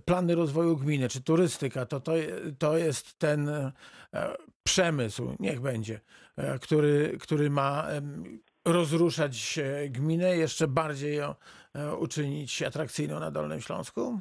plany rozwoju gminy, czy turystyka, to, to, to jest ten e, przemysł, niech będzie, który, który ma rozruszać gminę, jeszcze bardziej ją uczynić atrakcyjną na Dolnym Śląsku?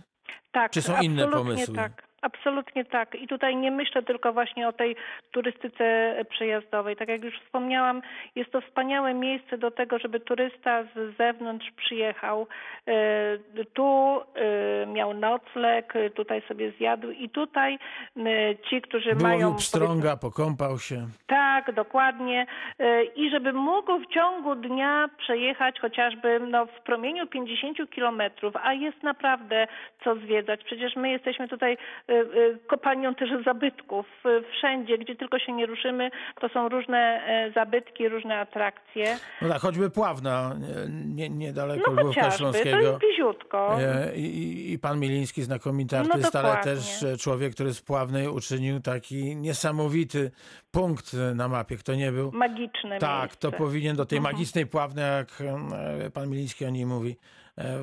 Tak, Czy są inne pomysły? Tak. Absolutnie tak. I tutaj nie myślę tylko właśnie o tej turystyce przejazdowej. Tak jak już wspomniałam, jest to wspaniałe miejsce do tego, żeby turysta z zewnątrz przyjechał, e, tu e, miał nocleg, tutaj sobie zjadł i tutaj ci, którzy Było mają... pstrąga, pokąpał się. Tak, dokładnie. E, I żeby mógł w ciągu dnia przejechać chociażby no, w promieniu 50 kilometrów, a jest naprawdę co zwiedzać. Przecież my jesteśmy tutaj kopalnią też zabytków. E, Wszędzie, gdzie tylko się nie ruszymy, to są różne e, zabytki, różne atrakcje. No tak, choćby Pławna, nie, nie, niedaleko No Lwówka chociażby, to Śląskiego. jest bliziutko. E, I, I pan Miliński, znakomity No artysta, ale dokładnie. też e, człowiek, który z Pławnej uczynił taki niesamowity punkt na mapie. Kto nie był? Magiczne Tak, miejsce. to powinien do tej Mhm. magicznej Pławnej, jak pan Miliński o niej mówi,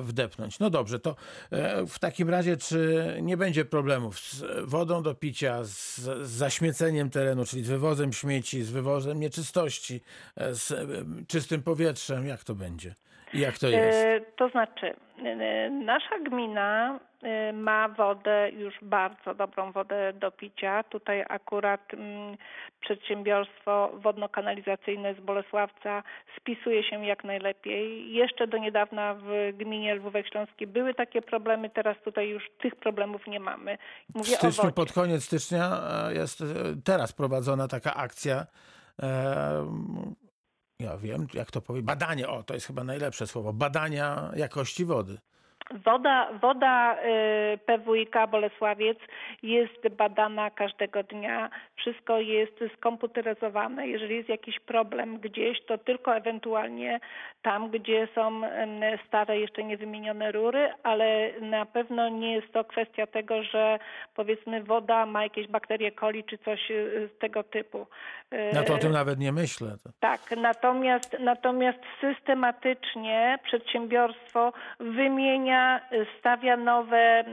wdepnąć. No dobrze, to e, w takim razie, czy nie będzie problemów z wodą do picia, z, zaśmieceniem terenu, czyli z wywozem śmieci, z wywozem nieczystości, e, z e, czystym powietrzem? Jak to będzie? Jak to jest? E, To znaczy, e, nasza gmina e, ma wodę, już bardzo dobrą wodę do picia. Tutaj akurat mm, przedsiębiorstwo wodno-kanalizacyjne z Bolesławca spisuje się jak najlepiej. Jeszcze do niedawna w gminie Lwówek Śląski były takie problemy, teraz tutaj już tych problemów nie mamy. W Mówię o styczniu, pod koniec stycznia jest teraz prowadzona taka akcja. Ja wiem, jak to powiedzieć. Badanie, o, to jest chyba najlepsze słowo. Badania jakości wody. Woda, woda y, PWiK Bolesławiec jest badana każdego dnia. Wszystko jest skomputeryzowane. Jeżeli jest jakiś problem gdzieś, to tylko ewentualnie tam, gdzie są stare, jeszcze niewymienione rury, ale na pewno nie jest to kwestia tego, że powiedzmy woda ma jakieś bakterie coli czy coś y, z tego typu. Y, Ja to o tym nawet nie myślę. Tak, natomiast, natomiast systematycznie przedsiębiorstwo wymienia, y, stawia nowe y,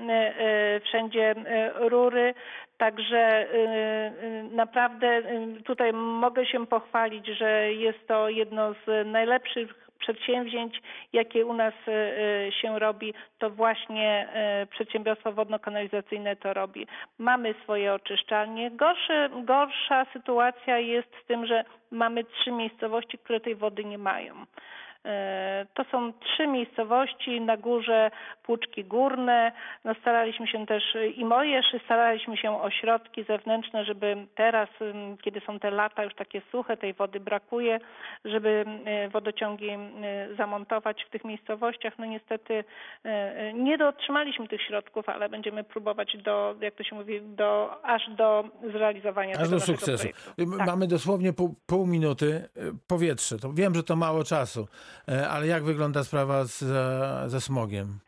y, wszędzie rury. Także naprawdę tutaj mogę się pochwalić, że jest to jedno z najlepszych przedsięwzięć, jakie u nas się robi, to właśnie przedsiębiorstwo wodno-kanalizacyjne to robi. Mamy swoje oczyszczalnie. Gorsza sytuacja jest z tym, że mamy trzy miejscowości, które tej wody nie mają. E, To są trzy miejscowości na górze Płuczki Górne. No staraliśmy się też y, i Mojesz, staraliśmy się o środki zewnętrzne, żeby teraz, kiedy są te lata już takie suche, tej wody brakuje, żeby wodociągi zamontować w tych miejscowościach. No niestety y, nie dotrzymaliśmy tych środków, ale będziemy próbować do, jak to się mówi, do, aż do zrealizowania Aż tego do sukcesu. projektu. Y, Tak. Mamy dosłownie pół, pół minuty. Y, Powietrze. To wiem, że to mało czasu, e, ale jak wygląda sprawa z, ze smogiem?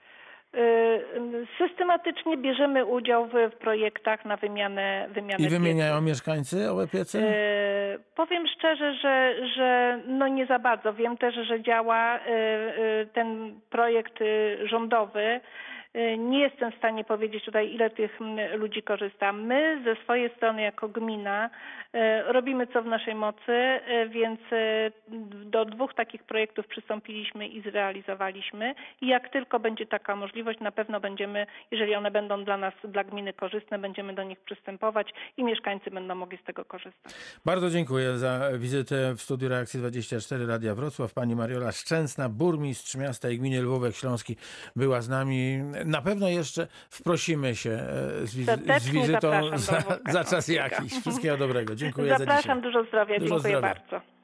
Y, Systematycznie bierzemy udział w, w projektach na wymianę, wymianę I wymieniają pieców. mieszkańcy owe piece? Powiem szczerze, że, że no nie za bardzo. Wiem też, że działa ten projekt rządowy. Y, Nie jestem w stanie powiedzieć tutaj, ile tych mm, ludzi korzysta. My ze swojej strony jako gmina y, robimy co w naszej mocy, y, więc do dwóch takich projektów przystąpiliśmy i zrealizowaliśmy. I jak tylko będzie taka możliwość, na pewno będziemy, jeżeli one będą dla nas, dla gminy korzystne, będziemy do nich przystępować i mieszkańcy będą mogli z tego korzystać. Bardzo dziękuję za wizytę w studiu Reakcji 24 Radia Wrocław. Pani Mariola Szczęsna, burmistrz miasta i gminy Lwówek Śląski była z nami. Na pewno jeszcze wprosimy się e, z, z wizytą zapraszam za, za czas jakiś. Wszystkiego dobrego. Dziękuję za Zapraszam, dzisiaj. dużo zdrowia, Dużo dziękuję zdrowia. bardzo.